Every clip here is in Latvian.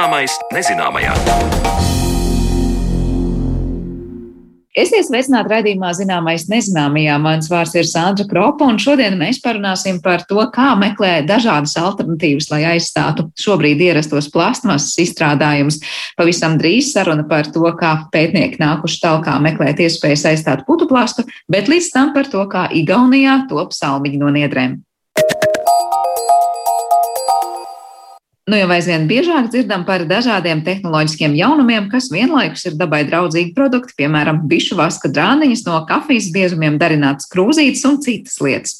Zināmais nezināmajā. Esiet sveicināti raidījumā Zināmais nezināmajā. Mans vārds ir Sandra Kropa, un šodien mēs parunāsim par to, kā meklēt dažādas alternatīvas, lai aizstātu šobrīd ierastos plastmasas izstrādājumus. Pavisam drīz saruna par to, kā pētnieki nākuši talkā meklēt iespējas aizstāt putu plastu, bet līdz tam par to, kā Igaunijā top salmiņi no niedrēm. Nu, jau aizvien biežāk dzirdam par dažādiem tehnoloģiskiem jaunumiem, kas vienlaikus ir dabai draudzīgi produkti, piemēram, bišu vaska drāniņas, no kafijas biezumiem darinātas krūzītes un citas lietas.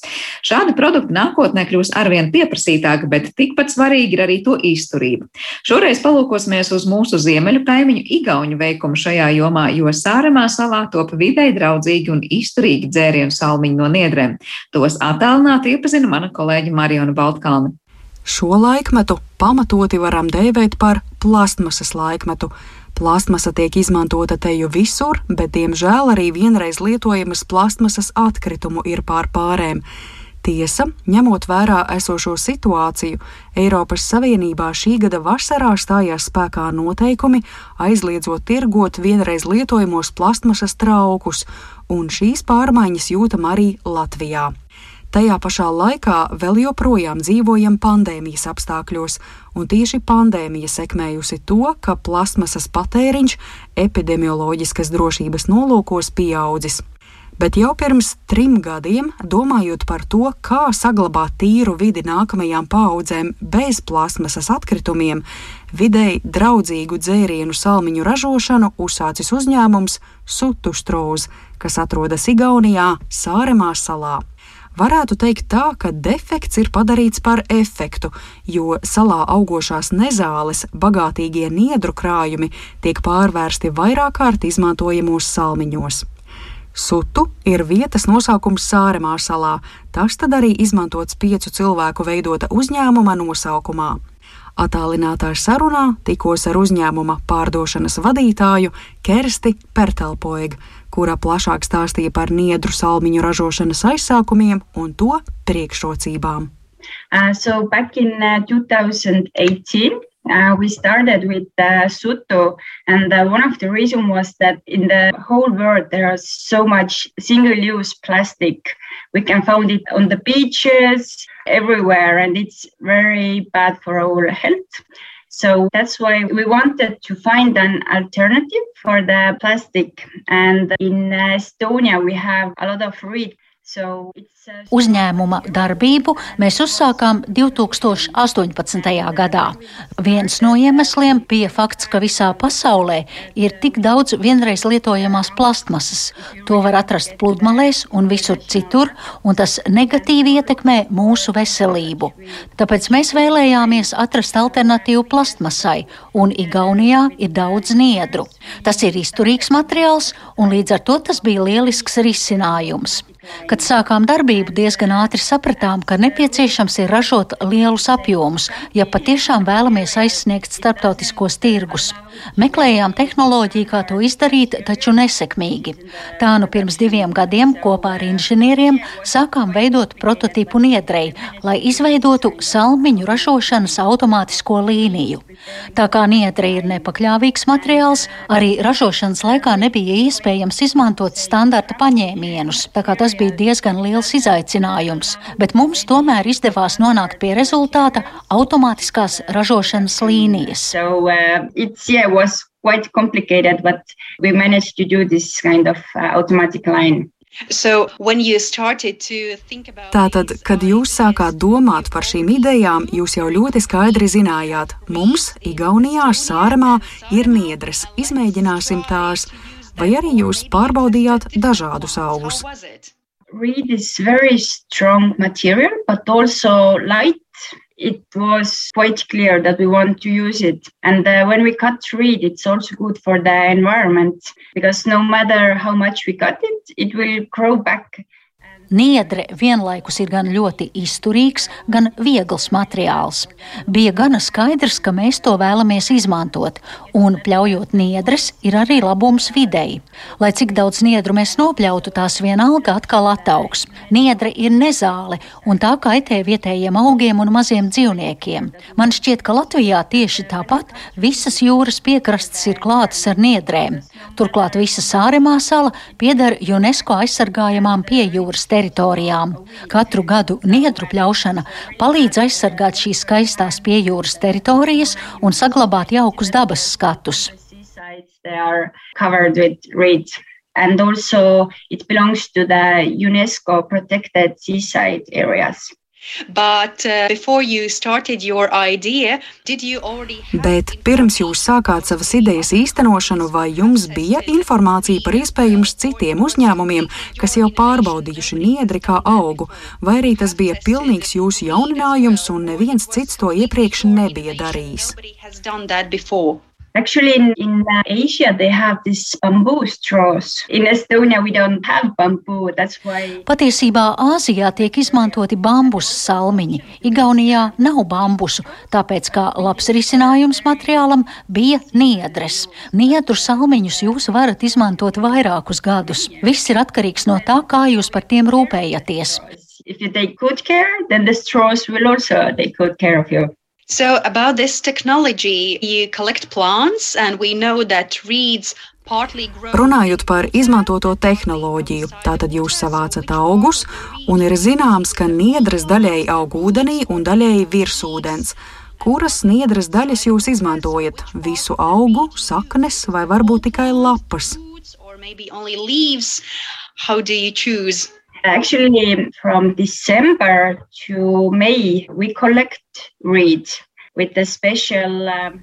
Šādi produkti nākotnē kļūs arvien pieprasītāki, bet tikpat svarīgi ir arī to izturība. Šoreiz palūkosimies uz mūsu ziemeļu kaimiņu Igauņu veikumu šajā jomā, jo Sāremā salā top videi draudzīgi un izturīgi dzērienu salmiņi no niedrēm. Tos attālināti iepazina mana kolēģa Mariona Baltkalna. Šo laikmetu pamatoti varam dēvēt par plastmasas laikmetu. Plastmasa tiek izmantota teju visur, bet, diemžēl, arī vienreiz lietojamas plastmasas atkritumu ir pār pārēm. Tiesa, ņemot vērā esošo situāciju, Eiropas Savienībā šī gada vasarā stājās spēkā noteikumi aizliedzot tirgot vienreiz lietojamos plastmasas traukus, un šīs pārmaiņas jūtam arī Latvijā. Tajā pašā laikā vēl joprojām dzīvojam pandēmijas apstākļos, un tieši pandēmija sekmējusi to, ka plasmasas patēriņš epidemioloģiskas drošības nolūkos pieaudzis. Bet jau pirms trim gadiem, domājot par to, kā saglabāt tīru vidi nākamajām paudzēm bez plasmasas atkritumiem, videi draudzīgu dzērienu salmiņu ražošanu uzsācis uzņēmums Sutuštrūz, kas atrodas Igaunijā, Sāremā salā. Varētu teikt tā, ka defekts ir padarīts par efektu, jo salā augošās nezāles, bagātīgie niedru krājumi tiek pārvērsti vairāk kārt izmantojamos salmiņos. Sutu ir vietas nosaukums Sāremā salā, tas tad arī izmantots piecu cilvēku veidota uzņēmuma nosaukumā. Atālinātā sarunā tikos ar uzņēmuma pārdošanas vadītāju Kersti Pertelpoegu kura plašāk stāstīja par niedru salmiņu ražošanas aizsākumiem un to priekšrocībām. Uh, so back in uh, 2018, Uh, we started with uh, Suto, and uh, one of the reasons was that in the whole world there is so much single-use plastic. We can find it on the beaches, everywhere, and it's very bad for our health. So that's why we wanted to find an alternative for the plastic. And in Estonia, we have a lot of reed Uzņēmuma darbību mēs uzsākām 2018. gadā. Viens no iemesliem bija fakts, ka visā pasaulē ir tik daudz vienreiz lietojamās plastmasas. To var atrast pludmalēs un visur citur, un tas negatīvi ietekmē mūsu veselību. Tāpēc mēs vēlējāmies atrast alternatīvu plastmasai, un Igaunijā ir daudz niedru. Tas ir izturīgs materiāls, un līdz ar to tas bija lielisks risinājums. Kad sākām darbību, diezgan ātri sapratām, ka nepieciešams ir ražot lielus apjomus, ja patiešām vēlamies aizsniegt starptautiskos tirgus. Meklējām tehnoloģiju, kā to izdarīt, taču nesekmīgi. Tā nu pirms diviem gadiem kopā ar inženieriem sākām veidot prototipu niedrei, lai izveidotu salmiņu ražošanas automātisko līniju. Tā kā niedre ir nepakļāvīgs materiāls, arī ražošanas laikā nebija iespējams izmantot standarta paņēmienus, tā kā tas bija diezgan liels izaicinājums, bet mums tomēr izdevās nonākt pie rezultāta automātiskās ražošanas līnijas. So, uh, quite complicated, but we managed to do this kind of uh, automatic line. So Tātad, kad jūs sākāt domāt par šīm idejām, jūs jau ļoti skaidri zinājāt, mums, Igaunijā, Sārmā, ir niedres, izmēģināsim tās, vai arī jūs pārbaudījāt dažādus augus. Reed is very strong material, but also light it was quite clear that we want to use it. And uh, when we cut reed, it's also good for the environment because no matter how much we cut it, it will grow back niedre vienlaikus ir gan ļoti izturīgs, gan viegls materiāls. Bija gana skaidrs, ka mēs to vēlamies izmantot, un pļaujot niedres, ir arī labums videi. Lai cik daudz niedru mēs nopļautu, tās vienalga atkal attaugs. Niedre ir nezāle, un tā kaitē vietējiem augiem un maziem dzīvniekiem. Man šķiet, ka Latvijā tieši tāpat visas jūras piekrastes ir klātas ar niedrēm. Turklāt visa Sāremā sala pieder UNESCO aizsargājamām piejūras teritorijām. Katru gadu niedru pļaušana palīdz aizsargāt šīs skaistās piejūras teritorijas un saglabāt jaukus dabas skatus. And also, it belongs to the UNESCO protected seaside areas. But, uh, idea, Bet pirms jūs sākāt savas idejas īstenošanu, vai jums bija informācija par iespējams citiem uzņēmumiem, kas jau pārbaudījuši niedri kā augu, vai arī tas bija pilnīgs jūsu jauninājums un neviens cits to iepriekš nebija darījis? Actually, in, in uh, Asia, they have this bamboo straws. In Estonia, we don't have bamboo. That's why. Patiesībā Āzijā tiek izmantoti bambusu salmiņi. Igaunijā nav bambusu, tāpēc kā labs risinājums materiālam bija niedres. Niedru salmiņus jūs varat izmantot vairākus gadus. Viss ir atkarīgs no tā, kā jūs par tiem rūpējaties. If you take good care, then the straws will also take good care of you. So, about this technology, you collect plants, and we know that reeds Runājot par izmantoto tehnoloģiju, tātad jūs savācat augus, un ir zināms, ka niedres daļēji aug ūdenī un daļēji virs ūdens. Kuras niedres daļas jūs izmantojat? Visu augu, saknes vai varbūt tikai lapas? Actually, from December to May, we collect reeds. Um,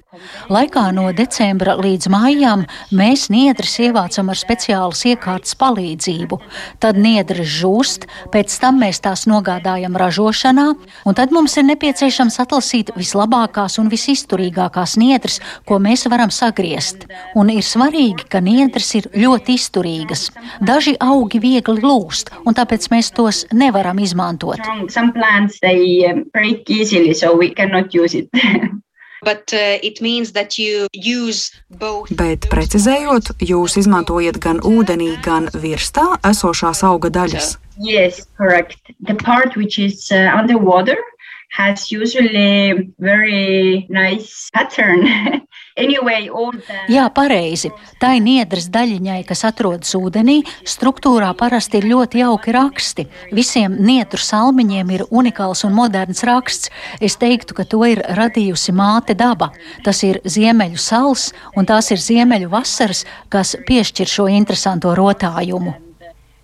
Laikā no decembra līdz maijam mēs niedres ievācam ar speciālas iekārtas palīdzību. Tad niedres žūst, pēc tam mēs tās nogādājam ražošanā, un tad mums ir nepieciešams atlasīt vislabākās un visizturīgākās niedres, ko mēs varam sagriezt. Un ir svarīgi, ka niedres ir ļoti izturīgas. Daži augi viegli lūst, un tāpēc mēs tos nevaram izmantot. Some plants, they um, break easily, so we cannot use it. But, uh, Bet precizējot, jūs izmantojat gan ūdenī, gan virsā esošās auga daļas. Yes, correct. The part which is uh, underwater has usually very nice pattern. anyway, the... Jā, pareizi. Tai niedras daļiņai, kas atrodas ūdenī, struktūrā parasti ir ļoti jauki raksti. Visiem nietru salmiņiem ir unikāls un moderns raksts. Es teiktu, ka to ir radījusi māte daba. Tas ir ziemeļu sals un tās ir ziemeļu vasaras, kas piešķir šo interesanto rotājumu.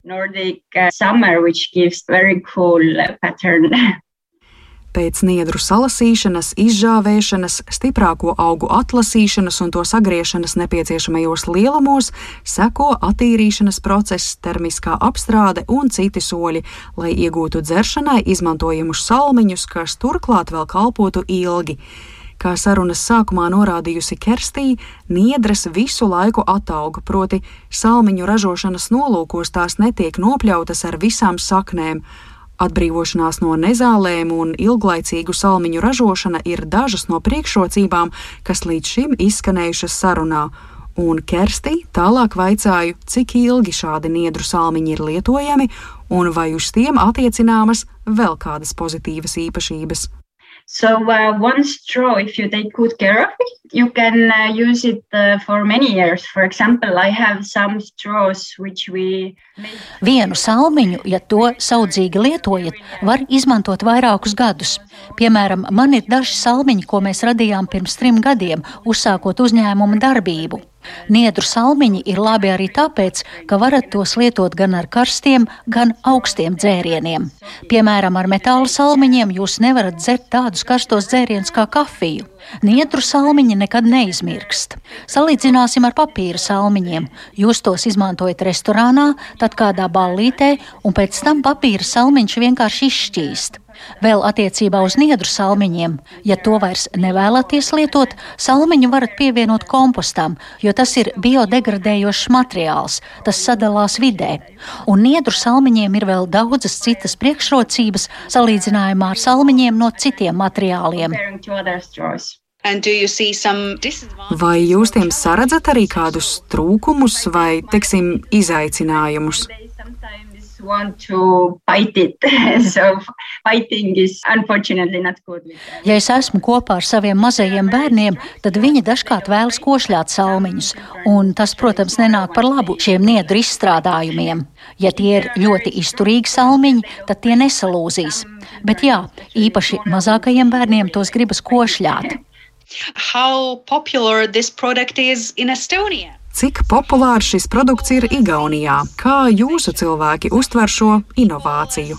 Nordic uh, summer, which gives very cool uh, pattern. Pēc niedru salasīšanas, izžāvēšanas, stiprāko augu atlasīšanas un to sagriešanas nepieciešamajos lielumos seko attīrīšanas process, termiskā apstrāde un citi soļi, lai iegūtu dzeršanai izmantojamus salmiņus, kas turklāt vēl kalpotu ilgi. Kā sarunas sākumā norādījusi Kerstī, niedres visu laiku atauga, proti, salmiņu ražošanas nolūkos tās netiek nopļautas ar visām saknēm Atbrīvošanās no nezālēm un ilglaicīgu salmiņu ražošana ir dažas no priekšrocībām, kas līdz šim izskanējušas sarunā. Un Kerstī tālāk vaicāju, cik ilgi šādi niedru salmiņi ir lietojami un vai uz tiem attiecināmas vēl kādas pozitīvas īpašības. So uh, one straw, if you take good care of it, you can uh, use it uh, for many years. For example, I have some straws which we. Vienu salmiņu, ja to saudzīgi lietojat, var izmantot vairākus gadus. Piemēram, man ir daži salmiņi, ko mēs radījām pirms trim gadiem, uzsākot uzņēmuma darbību. Niedru salmiņi ir labi arī tāpēc, ka varat tos lietot gan ar karstiem, gan augstiem dzērieniem. Piemēram, ar metāla salmiņiem jūs nevarat dzert tādus karstos dzērienus kā kafiju. Niedru salmiņi nekad neizmirkst. Salīdzināsim ar papīra salmiņiem. Jūs tos izmantojat restorānā, tad kādā ballītē, un pēc tam papīra salmiņš vienkārši izšķīst. Vēl attiecībā uz niedru salmiņiem, ja to vairs nevēlaties lietot, salmiņu varat pievienot kompostam, jo tas ir biodegradējošs materiāls, tas sadalās vidē. Un niedru salmiņiem ir vēl daudzas citas priekšrocības salīdzinājumā ar salmiņiem no citiem materiāliem. Vai jūs tiem saredzat arī kādus trūkumus vai, teiksim, izaicinājumus? Want to fight it. so fighting is unfortunately not good. Ja es esmu kopā ar saviem mazajiem bērniem, tad viņi dažkārt vēlas košļāt salmiņus, un tas, protams, nenāk par labu šiem niedru izstrādājumiem. Ja tie ir ļoti izturīgi salmiņi, tad tie nesalūzīs. Bet jā, īpaši mazākajiem bērniem tos gribas košļāt. How popular this product is in Estonia? Cik populārs šis produkts ir Igaunijā? Kā jūsu cilvēki uztver šo inovāciju?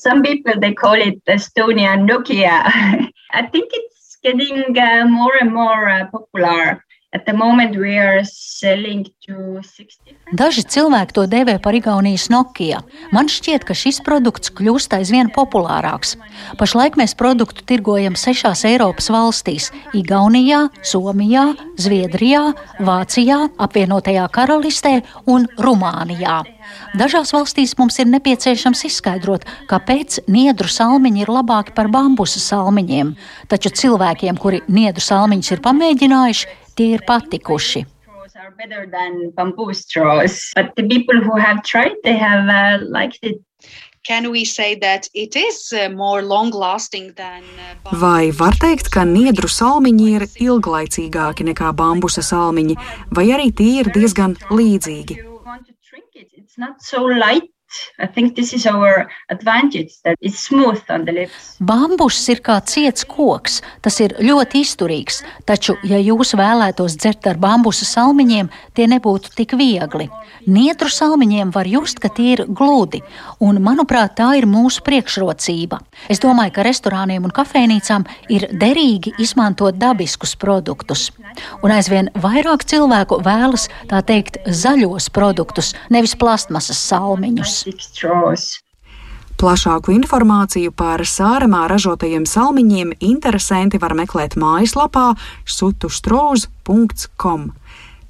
Some people they call it Estonia Nokia. I think it's getting uh, more and more uh, popular. Daži cilvēki to dēvē par Igaunijas Nokia. Man šķiet, ka šis produkts kļūst aizvien populārāks. Pašlaik mēs produktu tirgojam sešās Eiropas valstīs - Igaunijā, Somijā, Zviedrijā, Vācijā, apvienotajā karalistē un Rumānijā. Dažās valstīs mums ir nepieciešams izskaidrot, kāpēc niedru salmiņi ir labāki par bambusa salmiņiem, taču cilvēkiem, kuri niedru salmiņus ir pamēģinājuši, tie ir patikuši. Better than bamboo straws, but the people who have tried, they have uh, liked it. Uh, vai var teikt, ka niedru salmiņi ir ilglaicīgāki nekā bambusa salmiņi, vai arī tie ir diezgan līdzīgi? It's not so light Bambus ir kā ciets koks, tas ir ļoti izturīgs, taču, ja jūs vēlētos dzert ar bambusa salmiņiem, tie nebūtu tik viegli. Nietru salmiņiem var just, ka tie ir gludi, un, manuprāt, tā ir mūsu priekšrocība. Es domāju, ka restorāniem un kafejnīcām ir derīgi izmantot dabiskus produktus. Un aizvien vairāk cilvēku vēlas tā teikt zaļos produktus, nevis plastmasas salmiņus. Plašāku informāciju par sāremā ražotajiem salmiņiem interesanti var meklēt mājaslapā sutuštrouz.com.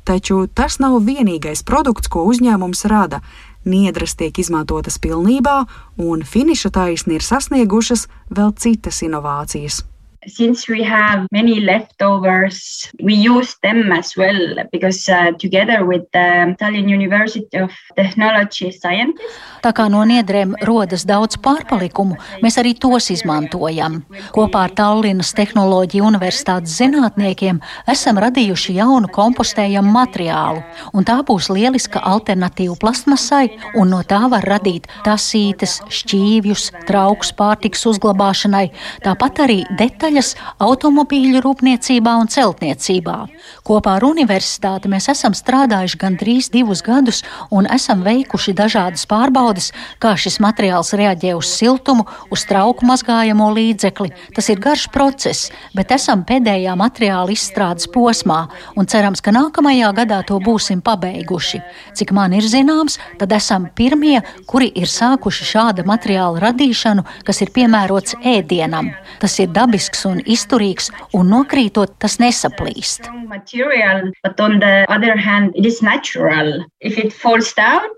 Taču tas nav vienīgais produkts, ko uzņēmums rada. Niedras tiek izmantotas pilnībā, un finiša taisni ir sasniegušas vēl citas inovācijas. Since we have many leftovers, we use them as well because uh, together with the Tallinn University of Technology Scientists. Tā kā no niedrēm rodas daudz pārpalikumu, mēs arī tos izmantojam. Kopā ar Tallinas Tehnoloģiju universitātes zinātniekiem esam radījuši jaunu kompostējamu materiālu, un tā būs lieliska alternatīva plastmasai, un no tā var radīt tasītes, šķīvjus, trauks pārtiks uzglabāšanai, tāpat arī detaļas detaļas automobīļu rūpniecībā un celtniecībā. Kopā ar universitāti mēs esam strādājuši gandrīz divus gadus un esam veikuši dažādas pārbaudes, kā šis materiāls reaģē uz siltumu, uz trauku mazgājamo līdzekli. Tas ir garš process, bet esam pēdējā materiāla izstrādes posmā un cerams, ka nākamajā gadā to būsim pabeiguši. Cik man ir zināms, tad esam pirmie, kuri ir sākuši šāda materiāla radīšanu, kas ir piemērots ēdienam. Tas ir dabisks un izturīgs, un nokrītot tas nesaplīst. Material, hand, down,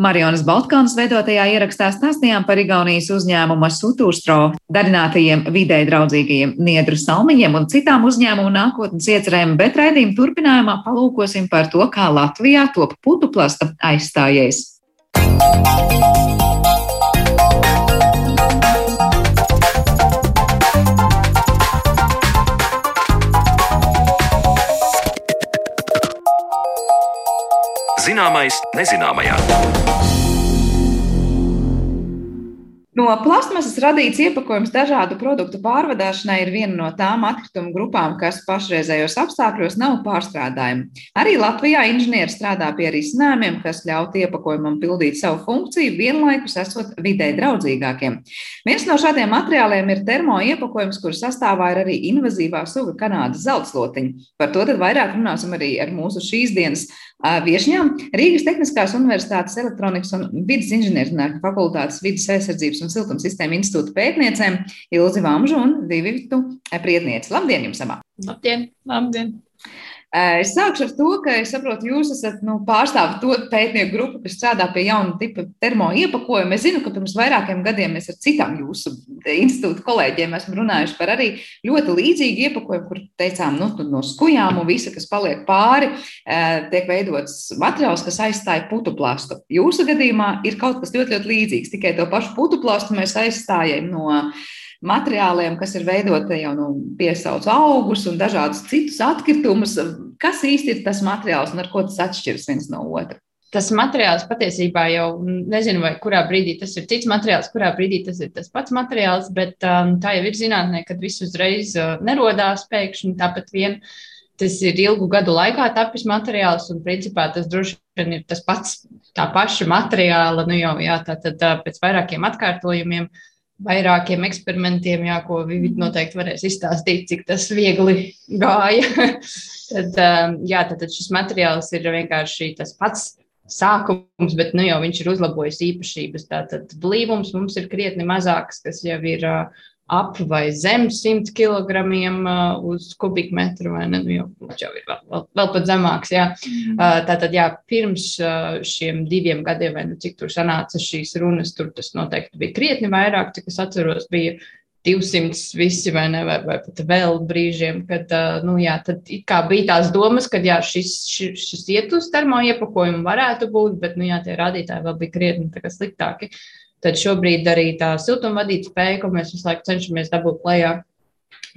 Marionas Baltkānas veidotajā ierakstā stāstījām par Igaunijas uzņēmuma Sutūstro darinātajiem vidē draudzīgajiem niedru salmiņiem un citām uzņēmumu nākotnes iecerēm, bet raidījuma turpinājumā palūkosim par to, kā Latvijā top putu plasta aizstājējs. Zināmais nezināmajā. No plasmasas radīts iepakojums dažādu produktu pārvadāšanai ir viena no tām atkritumu grupām, kas pašreizējos apstākļos nav pārstrādājumi. Arī Latvijā inženieri strādā pie risinājumiem, kas ļaut iepakojumam pildīt savu funkciju, vienlaikus esot vidē draudzīgākiem. Viens no šādiem materiāliem ir termo iepakojums, kur sastāvā ir arī invazīvā suga Kanādas zeltslotiņa. Par to vairāk runāsim arī ar mūsu šīs dienas viešņām Rīgas Tehniskās Universitātes elektronikas un vidas inženierzinātņu fakultātes vidas aizsardzības un siltumsistēmu institūta pētniecēm Ilzi Vamžu un Vivitu Prietnieci. Labdien jums abām! Labdien! Labdien! Eh, es sākšu ar to, ka es saprotu, jūs esat nu, pārstāvot to pētnieku grupu, kas strādā pie jauna tipa termo iepakojuma. Es zinu, ka pirms vairākiem gadiem mēs ar citām jūsu institūta kolēģiem esam runājuši par arī ļoti līdzīgu iepakojumu, kur teicām, nu, no skujām un visa, kas paliek pāri, eh, tiek veidots materiāls, kas aizstāja putu plastu. Jūsu gadījumā ir kaut kas ļoti, ļoti līdzīgs, tikai to pašu putu plastu mēs aizstājam no materiāliem, kas ir veidoti jau no nu, piesauc augus un dažādus citus atkritumus. Kas īsti ir tas materiāls un ar ko tas atšķiras viens no otra? Tas materiāls patiesībā jau nezinu, vai kurā brīdī tas ir cits materiāls, kurā brīdī tas ir tas pats materiāls, bet um, tā jau ir zinātnē, kad viss uzreiz uh, nerodās pēkšņi tāpat vien. Tas ir ilgu gadu laikā tapis materiāls, un principā tas droši vien ir tas pats, tā paša materiāla, nu jau jā, tā tad uh, pēc vairākiem atkārtojumiem uh, vairākiem eksperimentiem, jā, ko Vivit noteikti varēs izstāstīt, cik tas viegli gāja. tad, um, jā, tad šis materiāls ir vienkārši tas pats sākums, bet nu, jau viņš ir uzlabojis īpašības. Tātad blīvums mums ir krietni mazāks, kas jau ir uh, ap vai zem 100 kg uh, uz kubikmetru, vai ne? Nu, jau, jau ir vēl, vēl, vēl pat zemāks. Jā. Mm. Uh, tātad, jā, pirms uh, šiem diviem gadiem, vai nu cik tur sanāca šīs runas, tur tas noteikti bija krietni vairāk, cik es atceros, bija 200 visi vai ne, vai, vai pat vēl brīžiem, kad, nu jā, tad kā bija tās domas, ka jā, šis, šis, šis iet uz termo iepakojumu varētu būt, bet, nu jā, tie rādītāji vēl bija krietni sliktāki. Uh, Tad šobrīd arī tā siltumvadīt spēja, ko mēs visu laiku cenšamies dabūt klajā.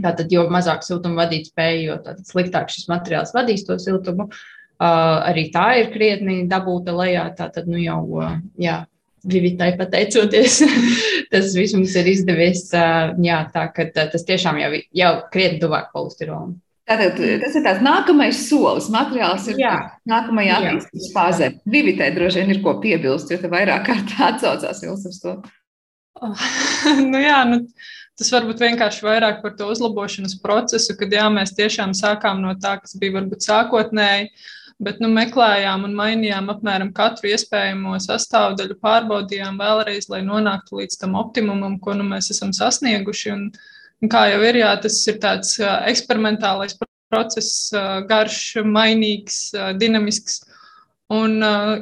Tātad, jo mazāk siltumvadīt spēja, jo sliktāk šis materiāls vadīs to siltumu. Uh, arī tā ir krietni dabūta lejā. Tātad, nu jau, uh, jā, Vivitai pateicoties, tas viss mums ir izdevies. Uh, jā, tā ka tas tiešām jau, jau krietni tuvāk polistirolam. Tātad tas ir tāds nākamais solis. Materiāls ir jā. nākamajā attīstības fāzē. Vivitē droši vien ir ko piebilst, jo te vairāk kārt atsaucās jums uz to. Oh, nu jā, nu, tas varbūt vienkārši vairāk par to uzlabošanas procesu, kad jā, mēs tiešām sākām no tā, kas bija varbūt sākotnēji, bet nu, meklējām un mainījām apmēram katru iespējamo sastāvdaļu, pārbaudījām vēlreiz, lai nonāktu līdz tam optimumam, ko nu, mēs esam sasnieguši. Un, Un kā jau ir, jā, tas ir tāds eksperimentālais process, garš, mainīgs, dinamisks. Un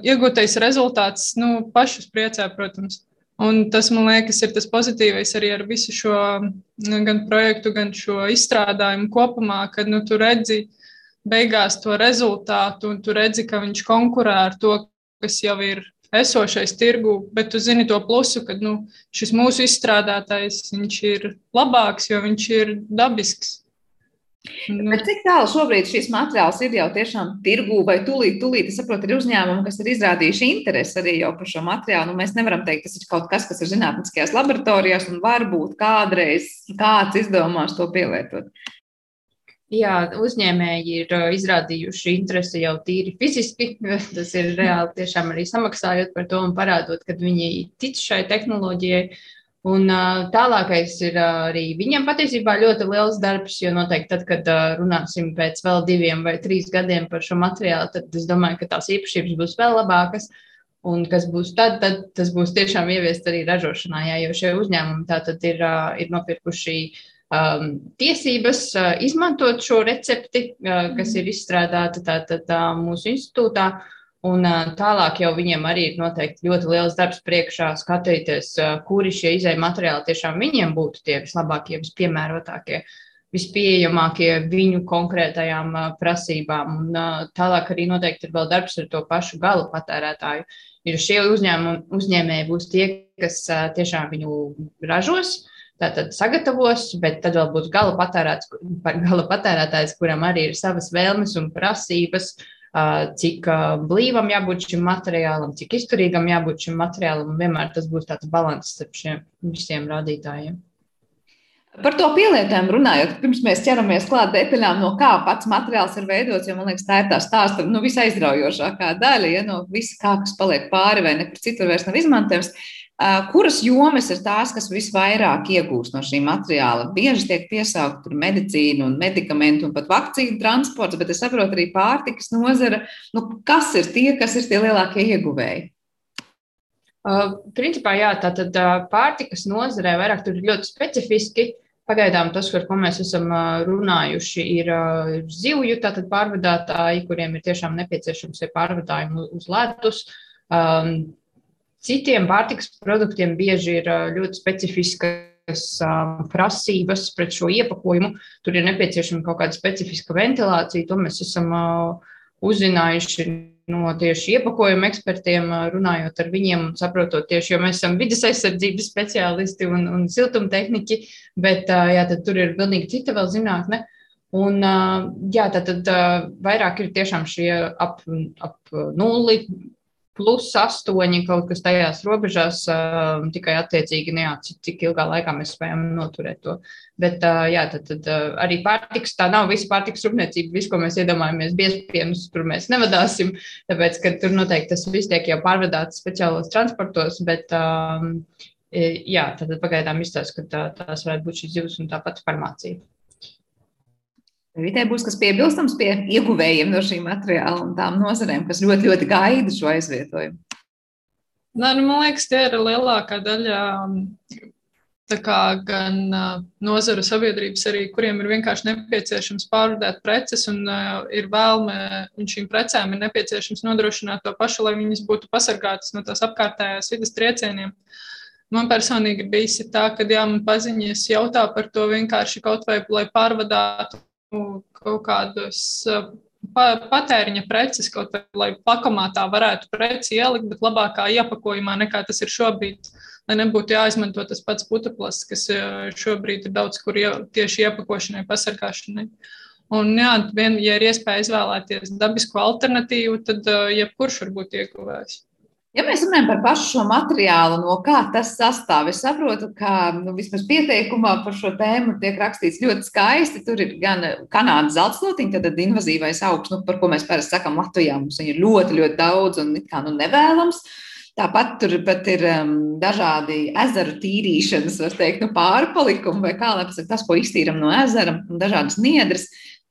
iegūtais rezultāts nu, pašus priecē, protams. Un tas, man liekas, ir tas pozitīvais arī ar visu šo nu, gan projektu, gan šo izstrādājumu kopumā, kad nu, tu redzi beigās to rezultātu, un tu redzi, ka viņš konkurē ar to, kas jau ir esošais tirgu, bet tu zini to plusu, ka nu, šis mūsu izstrādātais ir labāks, jo viņš ir dabisks. Nu. Bet cik tālu šobrīd šis materiāls ir jau tiešām tirgū, vai tūlīt, tūlīt, es saprotu, ir uzņēmumi, kas ir izrādījuši interesi arī jau par šo materiālu. Nu, mēs nevaram teikt, tas ir kaut kas, kas ir zinātniskajās laboratorijās, un varbūt kādreiz kāds izdomās to pielietot. Jā, uzņēmēji ir izrādījuši interesi jau tīri fiziski. Tas ir reāli tiešām arī samaksājot par to un parādot, ka viņi tic šai tehnoloģijai. Un tālākais ir arī viņam patiesībā ļoti liels darbs, jo noteikti tad, kad runāsim pēc vēl diviem vai trīs gadiem par šo materiālu, tad es domāju, ka tās īpašības būs vēl labākas. Un kas būs tad, tad tas būs tiešām ieviest arī ražošanā, jā, jo šie uzņēmumi tātad ir, ir nopirkuši uh, um, tiesības uh, izmantot šo recepti, uh, kas ir izstrādāta tātad tā, tā, mūsu institūtā. Un uh, tālāk jau viņiem arī ir noteikti ļoti liels darbs priekšā skatīties, uh, kuri šie izējai materiāli tiešām viņiem būtu tie vislabākie, vispiemērotākie, vispieejamākie viņu konkrētajām uh, prasībām. Un uh, tālāk arī noteikti ir vēl darbs ar to pašu gala patērētāju. Jo šie uzņēmumi, uzņēmēji būs tie, kas uh, tiešām viņu ražos, tātad sagatavos, bet tad vēl būs gala, patērētājs, gala patērētājs, kuram arī ir savas vēlmes un prasības. cik blīvam jābūt šim materiālam, cik izturīgam jābūt šim materiālam. Vienmēr tas būs tāds līdzsvars starp šiem visiem rādītājiem. Par to pielietojumu runājot, pirms mēs ķeramies klāt detaļām, no kā pats materiāls ir veidots, jo man liekas, tā ir tā stāsta nu, visaizraujošākā daļa, ja no visa kā, kas paliek pāri vai nekur citur vairs nav izmantojams. Kuras jomas ir tās, kas visvairāk iegūst no šī materiāla? Bieži tiek piesaukt medicīna un medikamenti un pat vakcīnu transports, bet es saprotu arī pārtikas nozara. Nu, kas ir tie, kas ir tie lielākie ieguvēji? Uh, principā, jā, tātad uh, pārtikas nozarē vairāk tur ir ļoti specifiski. Pagaidām tas, par ko mēs esam uh, runājuši, ir zivju pārvadātāji, kuriem ir tiešām nepieciešams pārvadājumi uz ledus. Um, citiem pārtikas produktiem bieži ir ļoti specifiskas prasības pret šo iepakojumu. Tur ir nepieciešama kaut kāda specifiska ventilācija. To mēs esam uzzinājuši no tieši iepakojuma ekspertiem, runājot ar viņiem un saprotot tieši, jo mēs esam vidas aizsardzības speciālisti un, un siltumtehniķi, bet jā, tur ir pilnīgi cita vēl zinātne. Un, jā, tad, tad vairāk ir tiešām šie ap, ap nulli plus 8 kaut kas tajās robežās, uh, tikai attiecīgi neatcīt, cik ilgā laikā mēs spējam noturēt to. Bet uh, jā, tad, tad uh, arī pārtiks, tā nav visa pārtiks rūpniecība, visu, ko mēs iedomājamies, biezpienus, tur mēs nevadāsim, tāpēc, ka tur noteikti tas viss tiek jau pārvadāts speciālos transportos, bet um, jā, tad pagaidām izstāsta, ka tā, tās varētu būt šīs zivs un tāpat farmācija. Vitē būs kas piebilstams pie ieguvējiem no šī materiāla un tām nozarēm, kas ļoti, ļoti gaida šo aizvietojumu. Nē, nu, man liekas, tie ir lielākā daļa kā, gan uh, nozaru sabiedrības, arī, kuriem ir vienkārši nepieciešams pārvadāt preces, un uh, ir vēlme, un šīm precēm ir nepieciešams nodrošināt to pašu, lai viņas būtu pasargātas no tās apkārtējās vidas triecieniem. Man personīgi bija tā, ka jā, man paziņas jautā par to vienkārši kaut vai, lai pārvadātu kaut kādus patēriņa preces, kaut vai, lai pakamā tā varētu preci ielikt, bet labākā iepakojumā nekā tas ir šobrīd, lai nebūtu jāizmanto tas pats puteklis, kas šobrīd ir daudz kur tieši iepakošanai, pasargāšanai. Un, jā, vien, ja ir iespēja izvēlēties dabisku alternatīvu, tad jebkurš var būt ieguvējis. Ja mēs runājam par pašu šo materiālu, no kā tas sastāv, es saprotu, ka nu, vismaz pieteikumā par šo tēmu tiek rakstīts ļoti skaisti. Tur ir gan kanādas zeltslotiņa, tad invazīvais augs, nu, par ko mēs parasti sakām Latvijā. Mums ir ļoti, ļoti daudz un kā nu nevēlams. Tāpat tur ir um, dažādi ezeru tīrīšanas, var teikt, nu, pārpalikumi, vai kā lai pasakā, tas, ko iztīram no ezera, un dažādas niedras.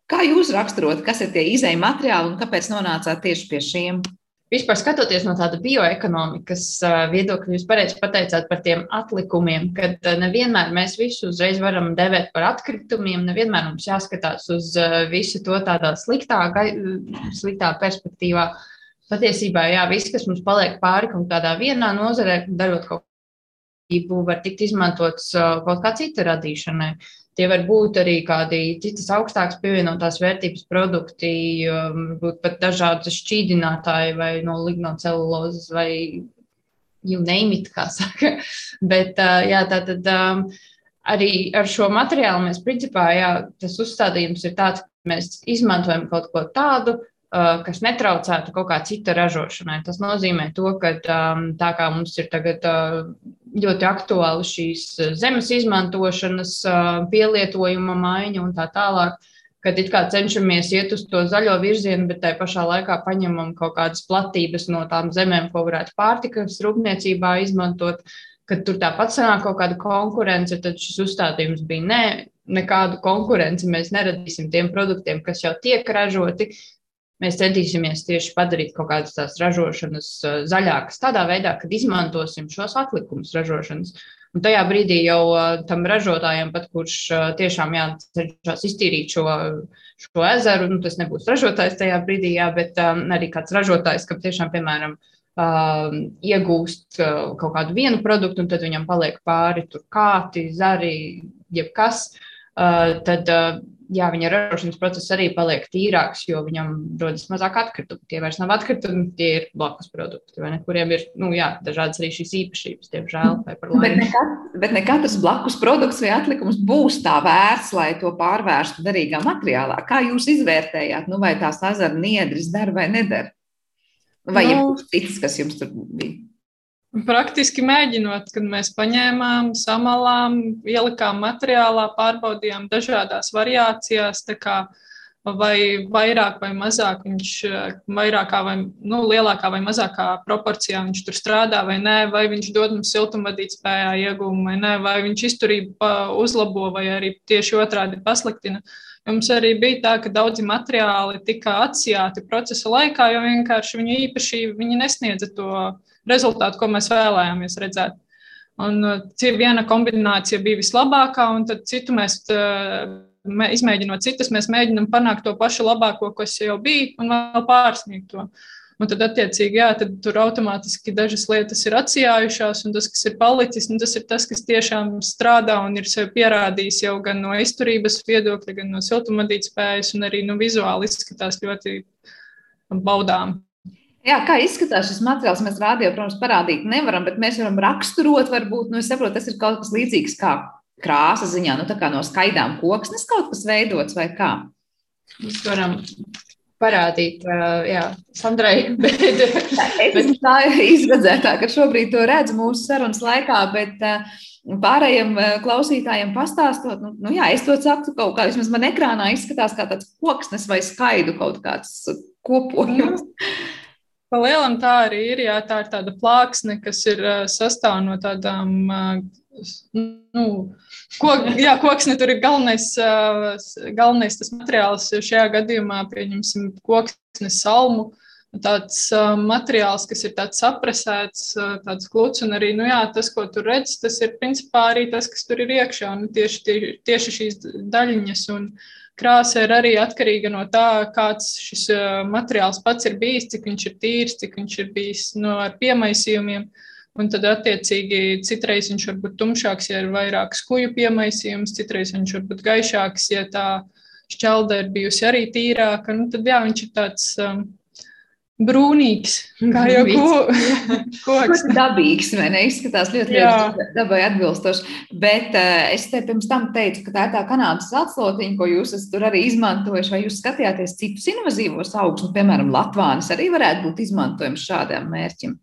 Kā jūs raksturot, kas ir tie izēja materiāli un kāpēc nonācāt tieši pie šiem? Vispār skatoties no tāda bioekonomikas viedokļa, jūs pareizi pateicāt par tiem atlikumiem, ka nevienmēr mēs visu uzreiz varam devēt par atkritumiem, nevienmēr mums jāskatās uz visu to tādā sliktā, sliktā perspektīvā. Patiesībā, jā, viss, kas mums paliek pāri kaut kādā vienā nozarē, darot kaut ko, var tikt izmantots kaut kā cita radīšanai. Tie var būt arī kādi citas augstākas pievienotās vērtības produkti, varbūt pat dažādi šķīdinātāji vai no lignocelulozes vai you name it, kā saka. Bet jā, tā tad arī ar šo materiālu mēs principā, jā, tas uzstādījums ir tāds, ka mēs izmantojam kaut ko tādu, kas netraucētu kaut kā cita ražošanai. Tas nozīmē to, ka tā kā mums ir tagad ļoti aktuāli šīs eh, zemes izmantošanas, eh, pielietojuma maiņa un tā tālāk. Kad it kā cenšamies iet uz to zaļo virzienu, bet tajā pašā laikā paņemam kaut kādas platības no tām zemēm, ko varētu pārtikas rūpniecībā izmantot, kad tur tāpat sanāk kaut kāda konkurence, tad šis uzstādījums bija nē, nekādu konkurenci mēs neradīsim tiem produktiem, kas jau tiek ražoti, Mēs centīsimies tieši padarīt kaut kādas tās ražošanas zaļākas, tādā veidā, kad izmantosim šos atlikumus ražošanas. Un tajā brīdī jau tam ražotājam, pat kurš tiešām jācenšas iztīrīt šo, šo ezeru, nu, tas nebūs ražotājs tajā brīdī, jā, bet um, arī kāds ražotājs, kam tiešām, piemēram, uh, iegūst kaut kādu vienu produktu, un tad viņam paliek pāri tur kāti, zari, jebkas, uh, tad uh, jā, viņa ražošanas process arī paliek tīrāks, jo viņam rodas mazāk atkritumu. Tie vairs nav atkritumi, tie ir blakus produkti, vai ne, kuriem ir nu, jā, dažādas arī šīs īpašības, diemžēl. Bet ne, kat, bet ne katrs blakus produkts vai atlikums būs tā vērts, lai to pārvērstu derīgā materiālā. Kā jūs izvērtējāt, nu, vai tās azara niedris dara vai nedara? Vai nu, ir cits, kas jums tur bija? Praktiski mēģinot, kad mēs paņēmām, samalām, ielikām materiālā, pārbaudījām dažādās variācijās, kā, vai vairāk vai mazāk viņš, vairākā vai nu, lielākā vai mazākā proporcijā viņš tur strādā vai nē, vai viņš dod mums siltumvadīt spējā iegūmu vai nē, vai viņš izturību uzlabo vai arī tieši otrādi pasliktina. Mums arī bija tā, ka daudzi materiāli tika atsijāti procesa laikā, jo vienkārši viņu viņi nesniedza to rezultātu, ko mēs vēlējāmies redzēt. Un uh, viena kombinācija bija vislabākā, un tad citu mēs, uh, izmēģinot citas, mēs mēģinām panākt to pašu labāko, kas jau bija, un vēl pārsniegt to. Un tad, attiecīgi, jā, tad tur automātiski dažas lietas ir atsijājušās, un tas, kas ir palicis, nu, tas ir tas, kas tiešām strādā un ir sev pierādījis jau gan no izturības viedokļa, gan no siltumvadītspējas, un arī nu, vizuāli izskatās ļoti baudām. Jā, kā izskatās šis materiāls? Mēs rādījām, protams, parādīt nevaram, bet mēs varam raksturot, varbūt, nu, saprotu, tas ir kaut kas līdzīgs kā krāsa ziņā, nu, tā kā no skaidām koksnes kaut kas veidots vai kā? Mēs varam parādīt, jā, Sandrai, bet. bet... Tā ir izredzētā, ka šobrīd to redz mūsu sarunas laikā, bet pārējiem klausītājiem pastāstot, nu, nu jā, es to saku kaut kā, vismaz man ekrānā izskatās kā tāds koksnes vai skaidu kaut kāds kopojums. Mm. Pa lielam tā arī ir. Jā, tā ir tāda plāksne, kas ir sastāv no tādām. Nu, ko, jā, koksne tur ir galvenais, galvenais tas materiāls. Šajā gadījumā pieņemsim koksnes salmu. Tāds uh, materiāls, kas ir tāds saprasēts, uh, tāds gluds, un arī nu, jā, tas, ko tur redz, tas ir principā arī tas, kas tur ir iekšā. Nu, tieši, tie, tieši šīs daļiņas. Un, uh, krāsa ir arī atkarīga no tā, kāds šis materiāls pats ir bijis, cik viņš ir tīrs, cik viņš ir bijis no, ar piemaisījumiem. Un tad, attiecīgi, citreiz viņš var būt tumšāks, ja ir vairāk skuju piemaisījums, citreiz viņš var būt gaišāks, ja tā šķelda ir bijusi arī tīrāka. Nu, tad, jā, viņš ir tāds um, brūnīgs, kā jau koks. Dabīgs, vai ne? Izskatās ļoti, ļoti dabai atbilstoši. Bet uh, es te pirms tam teicu, ka tā ir tā kanādas atslotiņa, ko jūs esat tur arī izmantojuši. Vai jūs skatījāties citus invazīvos augus, nu, piemēram, Latvānis arī varētu būt izmantojams šādiem mērķim?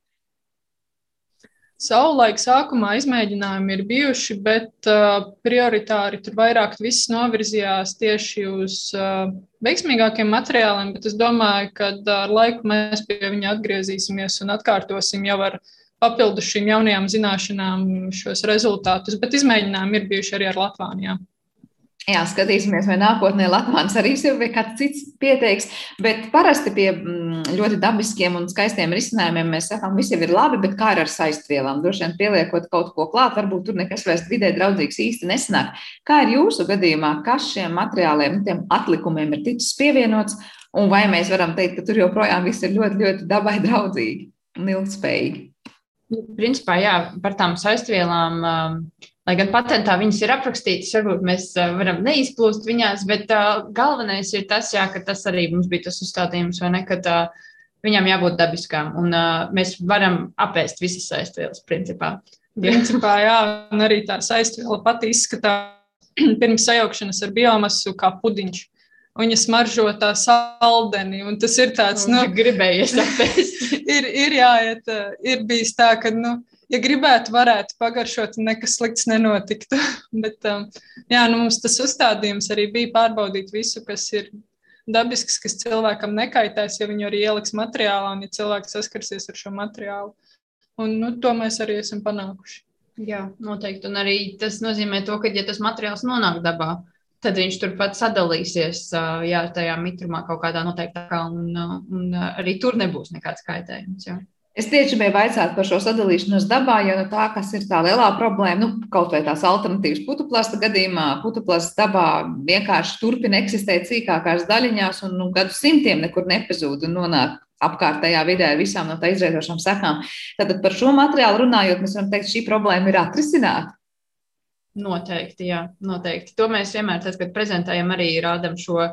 Savulaik sākumā izmēģinājumi ir bijuši, bet uh, prioritāri tur vairāk viss novirzījās tieši uz uh, veiksmīgākiem materiāliem, bet es domāju, ka uh, ar laiku mēs pie viņa atgriezīsimies un atkārtosim jau ar papildus šīm jaunajām zināšanām šos rezultātus, bet izmēģinājumi ir bijuši arī ar Latvānijā. Jā, skatīsimies, vai nākotnē Latvijas arī sev vai kāds cits pieteiks. Bet parasti pie mm, ļoti dabiskiem un skaistiem risinājumiem mēs sakām, viss jau ir labi, bet kā ar saistvielām? Droši vien pieliekot kaut ko klāt, varbūt tur nekas vairs vidē draudzīgs īsti nesanāk. Kā ir jūsu gadījumā, kas šiem materiāliem, tiem atlikumiem ir ticis pievienots, un vai mēs varam teikt, ka tur joprojām viss ir ļoti, ļoti dabai draudzīgi un ilgspējīgi? Principā, jā, par tām saistvielām. Uh, Lai gan patentā viņas ir aprakstītas, varbūt mēs varam neizplūst viņās, bet uh, galvenais ir tas, jā, ka tas arī mums bija tas uzstādījums, vai ne, kad uh, viņām jābūt dabiskām, un uh, mēs varam apēst visas saistvielas, principā. Principā, jā, un arī tā saistviela pati izskatās pirms sajaukšanas ar biomasu kā pudiņš. Viņa smaržo tā saldeni, un tas ir tāds, nu, gribējies apēst. ir, ir jāiet, ir bijis tā, ka, nu, ja gribētu, varētu pagaršot, nekas slikts nenotiktu. Bet um, jā, nu, mums tas uzstādījums arī bija pārbaudīt visu, kas ir dabisks, kas cilvēkam nekaitēs, ja viņu arī ieliks materiālā un ja cilvēks saskarsies ar šo materiālu. Un, nu, to mēs arī esam panākuši. Jā, noteikti. Un arī tas nozīmē to, ka, ja tas materiāls nonāk dabā, tad viņš turpat sadalīsies jā, tajā mitrumā kaut kādā noteiktā, un, un arī tur nebūs nekāds kaitējums. Jā. Es tieši biju vaicāt par šo sadalīšanos dabā, jo nu, tā, kas ir tā lielā problēma, nu, kaut vai tās alternatīvas putuplasta gadījumā, putuplasts dabā vienkārši turpina eksistēt sīkākās daļiņās un nu, gadu simtiem nekur nepazūd un nonāk apkārtējā vidē ar visām no tā izrietošām sekām. Tātad par šo materiālu runājot, mēs varam teikt, šī problēma ir atrisināta. Noteikti, jā, noteikti. To mēs vienmēr, tad, kad prezentējam, arī rādām šo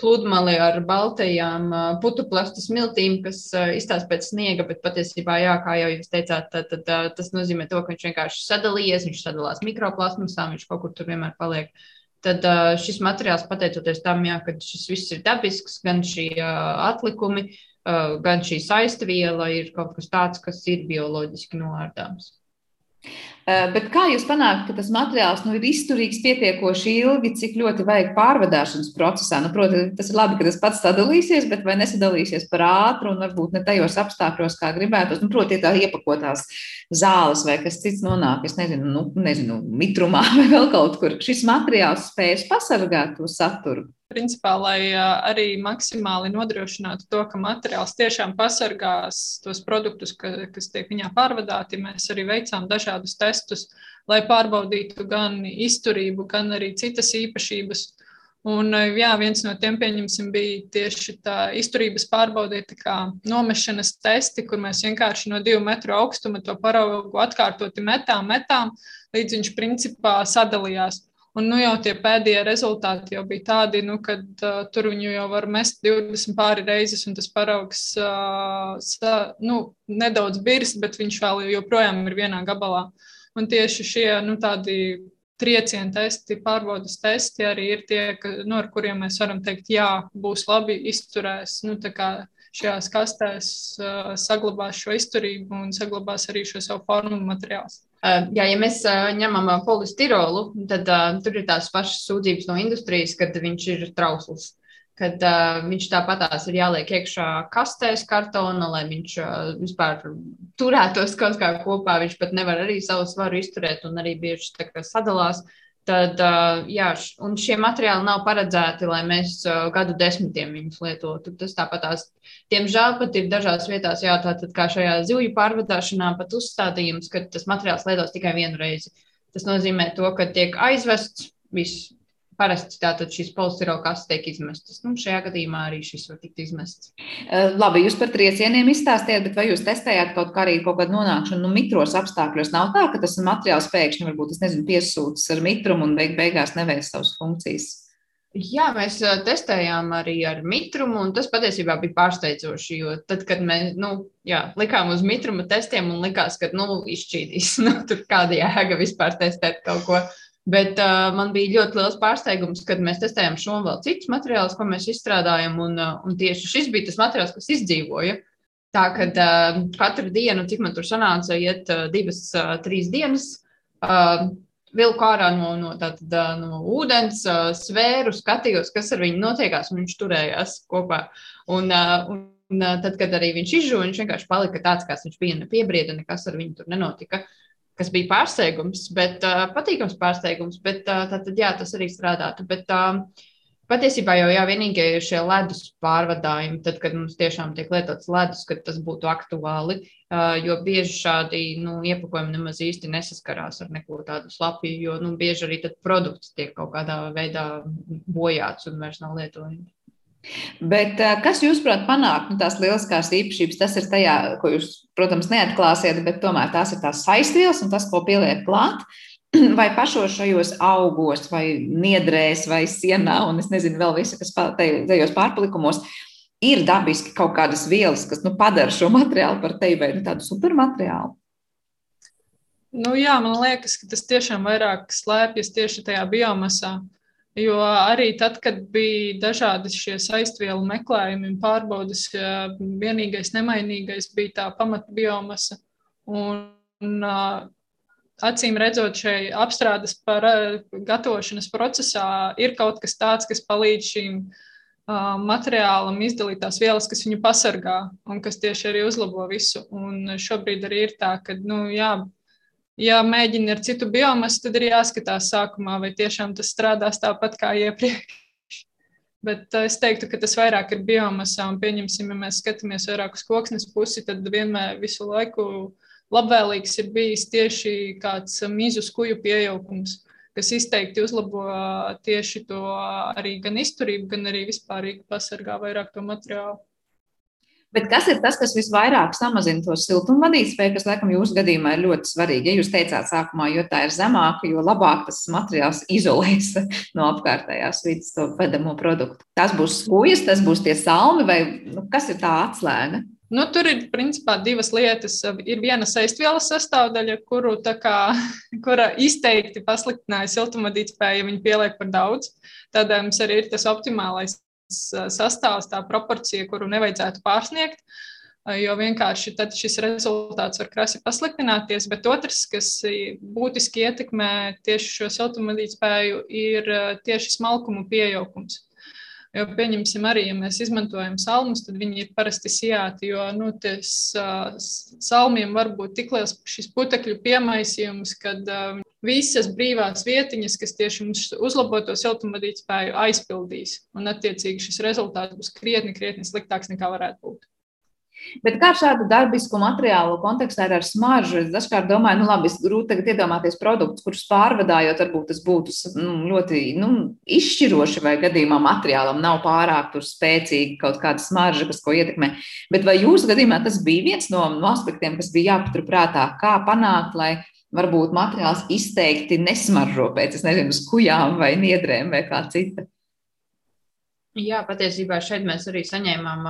pludmali ar baltajām putuplastu smiltīm, kas izstāsta pēc sniega, bet patiesībā, jā, kā jau jūs teicāt, tad, tad, tas nozīmē to, ka viņš vienkārši sadalījies, viņš sadalās mikroplasmasām, viņš kaut kur tur vienmēr paliek. Tad šis materiāls, pateicoties tam, jā, ka šis viss ir dabisks, gan šie atlikumi, gan šī saistviela ir kaut kas tāds, kas ir bioloģiski noārdāms. Eh, bet kā jūs panākat, ka tas materiāls nu, ir izturīgs pietiekoši ilgi, cik ļoti vajag pārvadāšanas procesā? Nu, Protams, tas ir labi, ka tas pats sadalīsies, bet vai nesadalīsies par ātru un varbūt ne tajos apstākļos, kā gribētos? Nu, Protams, tā iepakotās zāles vai kas cits nonāk, es nezinu, nu, nezinu, mitrumā vai vēl kaut kur. Šis materiāls spējas pasargāt to saturu. Principā, lai arī maksimāli nodrošinātu to, ka materiāls tiešām pasargās tos produktus, ka, kas tiek viņā pārvadāti, mēs arī veicām dažādus testus, lai pārbaudītu gan izturību, gan arī citas īpašības. Un, jā, viens no tiem pieņemsim, bija tieši tā izturības pārbaudē, kā nomešanas testi, kur mēs vienkārši no divu metru augstuma to paraugu atkārtoti metām, metām, līdz viņš principā sadalījās. Un nu, jau tie pēdējie rezultāti jau bija tādi, nu, ka uh, tur viņu jau var mest 20 pāri reizes, un tas paraugs uh, sa, nu, nedaudz birs, bet viņš vēl joprojām ir vienā gabalā. Un tieši šie nu, tādi triecienu testi, pārbaudas testi arī ir tie, ka, nu, ar kuriem mēs varam teikt, jā, būs labi, izturēs. Nu, šajās kastēs uh, saglabās šo izturību un saglabās arī šo savu formu materiālu. Uh, jā, ja mēs uh, ņemam polistirolu, tad tur ir tās pašas sūdzības no industrijas, kad viņš ir trausls. Kad uh, viņš tāpatās ir jāliek iekšā kastēs, kartona, lai viņš uh, vispār turētos kaut kā kopā. Viņš pat nevar arī savu svaru izturēt un arī bieži sadalās. Uh, Tad, jā, un šie materiāli nav paredzēti, lai mēs gadu desmitiem viņus lietotu. Tas tāpat tās, diemžēl, pat ir dažās vietās, jā, tātad kā šajā zivju pārvadāšanā, pat uzstādījums, ka tas materiāls lietos tikai vienu reizi. Tas nozīmē to, ka tiek aizvests viss Parasti tātad šīs polistirola kastes tiek izmestas. Nu, šajā gadījumā arī šis var tikt izmests. Labi, jūs par triecieniem izstāstījāt, bet vai jūs testējāt kaut kā arī kaut kādu nonākšanu nu, mitros apstākļos? Nav tā, ka tas materiāls pēkšņi varbūt, es nezinu, piesūtas ar mitrumu un beig beigās neveic savas funkcijas. Jā, mēs testējām arī ar mitrumu, un tas patiesībā bija pārsteidzoši. Jo tad, kad mēs nu, jā, likām uz mitruma testiem, un likās, ka nu, izšķīdīs, nu, tur kāda jēga vispār testēt kaut ko Bet uh, man bija ļoti liels pārsteigums, kad mēs testējām šo un vēl citus materiālus, ko mēs izstrādājam. Un, uh, un tieši šis bija tas materiāls, kas izdzīvoja. Tā kā uh, katru dienu, cik man tur sanāca, iet uh, divas, uh, trīs dienas, uh, vilku ārā no, no, tātad, uh, no ūdens, uh, svēru, skatījos, kas ar viņu notiekās, un viņš turējās kopā. Un, uh, un, un tad, kad arī viņš izžuva, viņš vienkārši palika tāds, kāds viņš bija, nepiebrieda, nekas ar viņu tur nenotika. Uh, kas bija pārsteigums, bet uh, patīkams pārsteigums. Bet uh, tad, jā, tas arī strādātu. Bet, uh, Patiesībā jau jā, vienīgie ir šie ledus pārvadājumi, tad, kad mums tiešām tiek lietots ledus, kad tas būtu aktuāli, jo bieži šādi nu, iepakojumi nemaz īsti nesaskarās ar neko tādu slapju, jo nu, bieži arī produkts tiek kaut kādā veidā bojāts un vairs nav lietojams. Bet kas, jūsuprāt, panāk nu, tās lieliskās īpašības? Tas ir tajā, ko jūs, protams, neatklāsiet, bet tomēr tās ir tās saistvielas un tas, ko pieliek klāt. Vai pašos šajos augos, vai niedrēs, vai sienā, un es nezinu, vēl visu, kas tajos pārpalikumos, ir dabiski kaut kādas vielas, kas nu, padara šo materiālu par tevi vai nu, tādu supermateriālu. Nu, jā, man liekas, ka tas tiešām vairāk slēpjas tieši tajā biomasā. Uh, Jo arī tad, kad bija dažādi šie saistvielu meklējumi un pārbaudas, vienīgais nemainīgais bija tā pamatbiomasa. Un, un acīm redzot, šai apstrādes par gatavošanas procesā ir kaut kas tāds, kas palīdz šīm materiālam izdalīt tās vielas, kas viņu pasargā un kas tieši arī uzlabo visu. Un šobrīd arī ir tā, ka, nu, jā, ja mēģini ar citu biomasu, tad ir jāskatās sākumā, vai tiešām tas strādās tāpat kā iepriekš. Bet uh, es teiktu, ka tas vairāk ir biomasā, un pieņemsim, ja mēs skatāmies vairāk uz koksnes pusi, tad vienmēr visu laiku labvēlīgs ir bijis tieši kāds mīzu skuju pieaugums, kas izteikti uzlabo tieši to arī gan izturību, gan arī vispārīgi pasargā vairāk to materiālu. Bet kas ir tas, kas visvairāk samazina to siltumvadītspēju, kas, laikam, jūsu gadījumā ir ļoti svarīgi? Ja jūs teicāt sākumā, jo tā ir zemāka, jo labāk tas materiāls izolēs no apkārtējās vidas to vedamo produktu. Tas būs skūjas, tas būs tie salmi vai nu, kas ir tā atslēga? Nu, tur ir principā divas lietas. Ir viena saistvielas sastāvdaļa, kuru, kā, kura izteikti pasliktināja siltumvadītspēju, ja viņi pieliek par daudz. Tad mums arī ir tas optimālais sastāvs, tā proporcija, kuru nevajadzētu pārsniegt. Jo vienkārši tad šis rezultāts var krasi pasliktināties. Bet otrs, kas būtiski ietekmē tieši šo siltumvadītspēju, ir tieši smalkumu pieaugums. Jo, pieņemsim, arī, ja mēs izmantojam salmus, tad viņi ir parasti sijāti, jo nu, ties, uh, salmiem var būt tik liels šis putekļu piemaisījums, kad uh, visas brīvās vietiņas, kas tieši mums uzlabo to siltumvadītspēju, aizpildīs. Un, attiecīgi, šis rezultāts būs krietni, krietni sliktāks nekā varētu būt. Bet kā šādu dabisku materiālu kontekstā ir ar smaržu? Es dažkārt domāju, nu labi, es grūti tagad iedomāties produktus, kurus pārvadājot, varbūt tas būtu nu, ļoti nu, izšķiroši vai gadījumā materiālam nav pārāk spēcīga kaut kāda smarža, kas ko ietekmē. Bet vai jūsu gadījumā tas bija viens no, no aspektiem, kas bija jāpatur prātā, kā panākt, lai varbūt materiāls izteikti nesmaržo pēc, es nezinu, skujām vai niedrēm vai kā cita? Jā, patiesībā šeit mēs arī saņēmām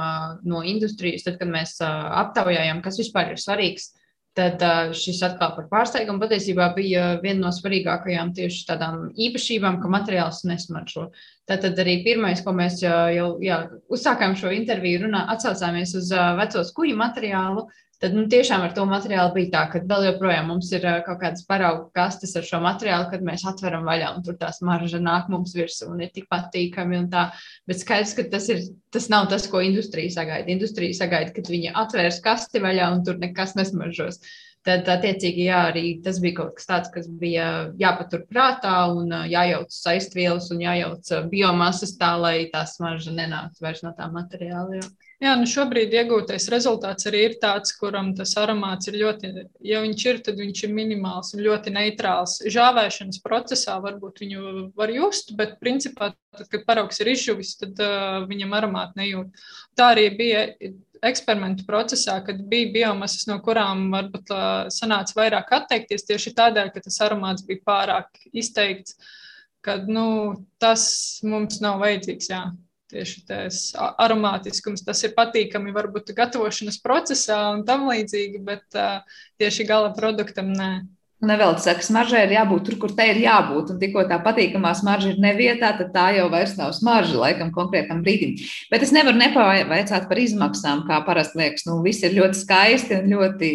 no industrijas, tad, kad mēs aptaujājām, kas vispār ir svarīgs. Tad šis atkal par pārsteigumu patiesībā bija viena no svarīgākajām tieši tādām īpašībām, ka materiāls nesmaržo. Tātad arī pirmais, ko mēs jau jā, uzsākām šo interviju, runā, atsaucāmies uz veco skuju materiālu, Tad nu, tiešām ar to materiālu bija tā, ka vēl joprojām mums ir kaut kādas paraugu kastes ar šo materiālu, kad mēs atveram vaļā un tur tā smarža nāk mums virsū un ir tik patīkami. Bet skaidrs, ka tas, ir, tas nav tas, ko industrija sagaida. Industrija sagaida, ka viņi atvērs kasti vaļā un tur nekas nesmaržos. Tad, attiecīgi, jā, arī tas bija kaut kas tāds, kas bija jāpatur prātā un jājauc saistvielas un jājauc biomasas tā, lai tā smarža nenāktu vairs no tā materiāla. Jā. Jā, nu šobrīd iegūtais rezultāts arī ir tāds, kuram tas aromāts ir ļoti, ja viņš ir, tad viņš ir minimāls un ļoti neitrāls. Žāvēšanas procesā varbūt viņu var just, bet principā, tad, kad paraugs ir izžuvis, tad uh, viņam aromātu nejūt. Tā arī bija eksperimentu procesā, kad bija biomasas, no kurām varbūt sanāca vairāk atteikties tieši tādēļ, ka tas aromāts bija pārāk izteikts, kad nu, tas mums nav vajadzīgs. Jā tieši tas aromātiskums, tas ir patīkami varbūt gatavošanas procesā un tam līdzīgi, bet uh, tieši gala produktam nē. Nevelc saka, smaržai ir jābūt tur, kur tai ir jābūt. Un tikko tā patīkamā smarža ir nevietā, tad tā jau vairs nav smarža laikam konkrētam brīdim. Bet es nevaru nepavaicāt par izmaksām, kā parasti liekas. Nu, viss ir ļoti skaisti un ļoti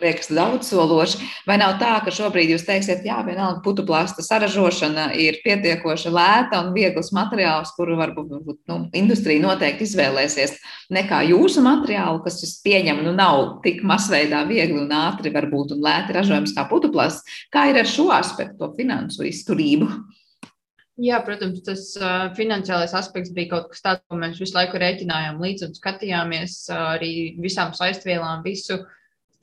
liekas daudzsološi. Vai nav tā, ka šobrīd jūs teiksiet, jā, vienalga putuplāsta saražošana ir pietiekoši lēta un viegls materiāls, kuru varbūt nu, industrija noteikti izvēlēsies, nekā jūsu materiālu, kas es pieņemu, nu nav tik masveidā viegli un ātri varbūt un lēti ražojams kā putuplāsts. Kā ir ar šo aspektu, to finansu izturību? Jā, protams, tas uh, finansiālais aspekts bija kaut kas tāds, ko mēs visu laiku rēķinājām līdzi un skatījāmies uh, arī visām saistvielām, visu uh,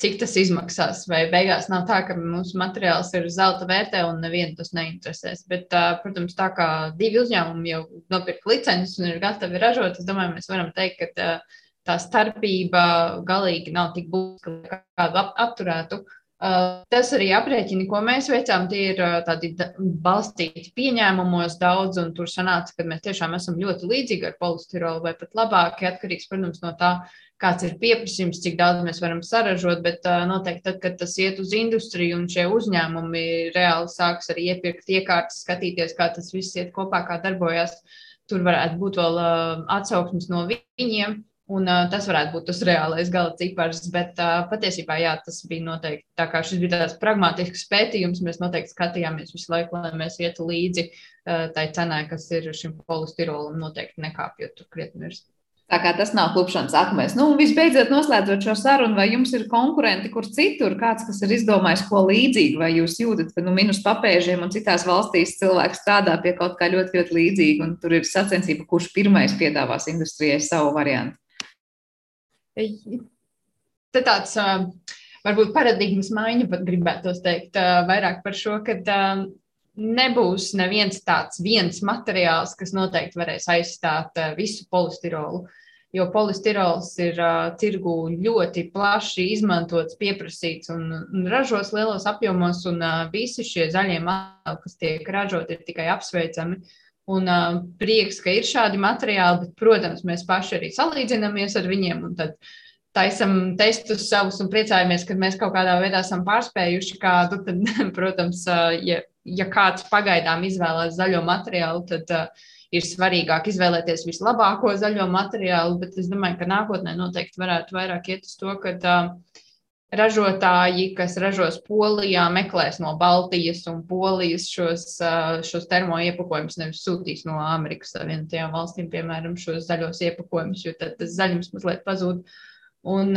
cik tas izmaksās. Vai beigās nav tā, ka mūsu materiāls ir zelta vērtē un nevienu tas neinteresēs. Bet, protams, tā kā divi uzņēmumi jau nopirka licences un ir gatavi ražot, es domāju, mēs varam teikt, ka tā starpība galīgi nav tik būtiska, lai kādu ap apturētu. Tas arī aprēķini, ko mēs veicām, tie ir tādi balstīti pieņēmumos daudz, un tur sanāca, ka mēs tiešām esam ļoti līdzīgi ar polistirolu vai pat labāki, atkarīgs, protams, no tā, kāds ir pieprasījums, cik daudz mēs varam saražot, bet uh, noteikti tad, kad tas iet uz industriju un šie uzņēmumi reāli sāks arī iepirkt iekārtas, skatīties, kā tas viss iet kopā, kā darbojas, tur varētu būt vēl uh, atsauksmes no viņiem. Un, uh, tas varētu būt tas reālais gala cipars, bet uh, patiesībā jā, tas bija noteikti. Tā kā šis bija tāds pragmatisks pētījums, mēs noteikti skatījāmies visu laiku, lai mēs ietu līdzi uh, tai cenai, kas ir šim polistirolam, noteikti nekāpjot tur krietni virs. Tā kā tas nav klupšanas akmens. Nu, visbeidzot, noslēdzot šo sarunu, vai jums ir konkurenti kur citur, kāds, kas ir izdomājis ko līdzīgu, vai jūs jūtat, ka nu, minus papēžiem un citās valstīs cilvēks strādā pie kaut kā ļoti, ļoti līdzīga, un tur ir sacensība, kurš pirmais piedāvās industrijai savu variantu? Te tāds varbūt paradigmas maiņa pat gribētos teikt vairāk par šo, ka nebūs neviens tāds viens materiāls, kas noteikti varēs aizstāt visu polistirolu. Jo polistirols ir uh, tirgu ļoti plaši izmantots, pieprasīts un, un ražos lielos apjomos, un uh, visi šie zaļie materiāli, kas tiek ražoti, ir tikai apsveicami. Un uh, prieks, ka ir šādi materiāli, bet, protams, mēs paši arī salīdzinamies ar viņiem. Tad taisam testus savus un priecājamies, ka mēs kaut kādā veidā esam pārspējuši kādu. Tad, protams, ja, ja kāds pagaidām izvēlās zaļo materiālu, tad uh, ir svarīgāk izvēlēties vislabāko zaļo materiālu. Bet es domāju, ka nākotnē noteikti varētu vairāk iet uz to, ka uh, ražotāji, kas ražos Polijā, meklēs no Baltijas un Polijas šos, šos termoiepakojumus, nevis sūtīs no Amerikas Savienotajām valstīm, piemēram, šos zaļos iepakojumus, jo tad tas zaļums mazliet pazūd. Un,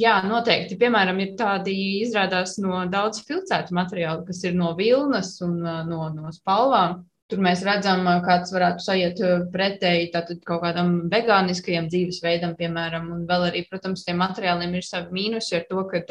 jā, noteikti, piemēram, ir tādi izrādās no daudz filcētu materiālu, kas ir no vilnas un no, no spalvām. Tur mēs redzam, kāds varētu sajiet pretēji tātad kaut kādam vegāniskajam dzīvesveidam, piemēram, un vēl arī, protams, tiem materiāliem ir savi mīnusi ar to, ka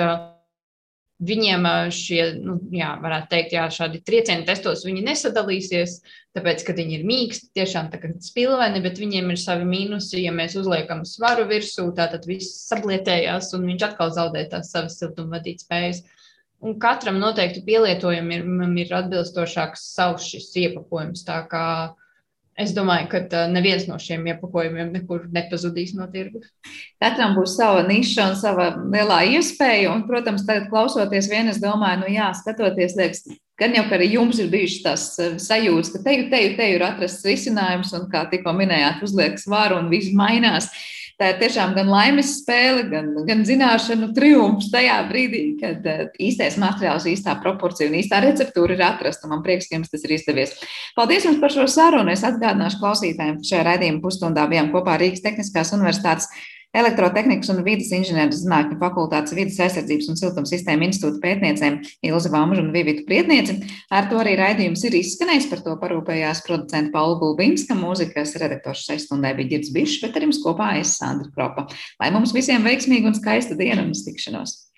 viņiem šie, nu, jā, varētu teikt, jā, šādi triecieni testos viņi nesadalīsies, tāpēc, ka viņi ir mīksti, tiešām tā kā spilveni, bet viņiem ir savi mīnusi. Ja mēs uzliekam svaru virsū, tad viss sablietējās un viņš atkal zaudē tās savas siltumvadīt spējas. Un katram noteikti pielietojumam ir, ir atbilstošāks savs šis iepakojums. Tā kā Es domāju, ka neviens no šiem iepakojumiem nekur nepazudīs no tirgus. Katram būs sava niša un sava lielā iespēja. Un, protams, tagad klausoties vien, es domāju, nu jā, skatoties, liekas, gan jau, ka arī jums ir bijušas tās sajūtas, ka teju, teju, teju ir atrasts risinājums un, kā tikko minējāt, uzliek svaru un viss mainās. Tā ir tiešām gan laimes spēle, gan, gan zināšanu triumfs tajā brīdī, kad uh, īstais materiāls, īstā proporcija un īstā receptūra ir atrasta. Man prieks, ka jums tas ir izdevies. Paldies jums par šo sarunu. Es atgādināšu klausītājiem, ka šajā raidījuma pusstundā bijām kopā Rīgas Tehniskās Universitātes Elektrotehnikas un vidas inženieru zinātņu fakultātes vidas aizsardzības un siltumsistēmu institūta pētniecēm Ilza Vāmuža un Vivita Prietniece. Ar to arī raidījums ir izskanējis, par to parūpējās producenta Paula Gulbinska, mūzikas redaktors šai stundai bija Girds Bišs, bet ar jums kopā es Sandra Kropa. Lai mums visiem veiksmīga un skaista diena un uz tikšanos!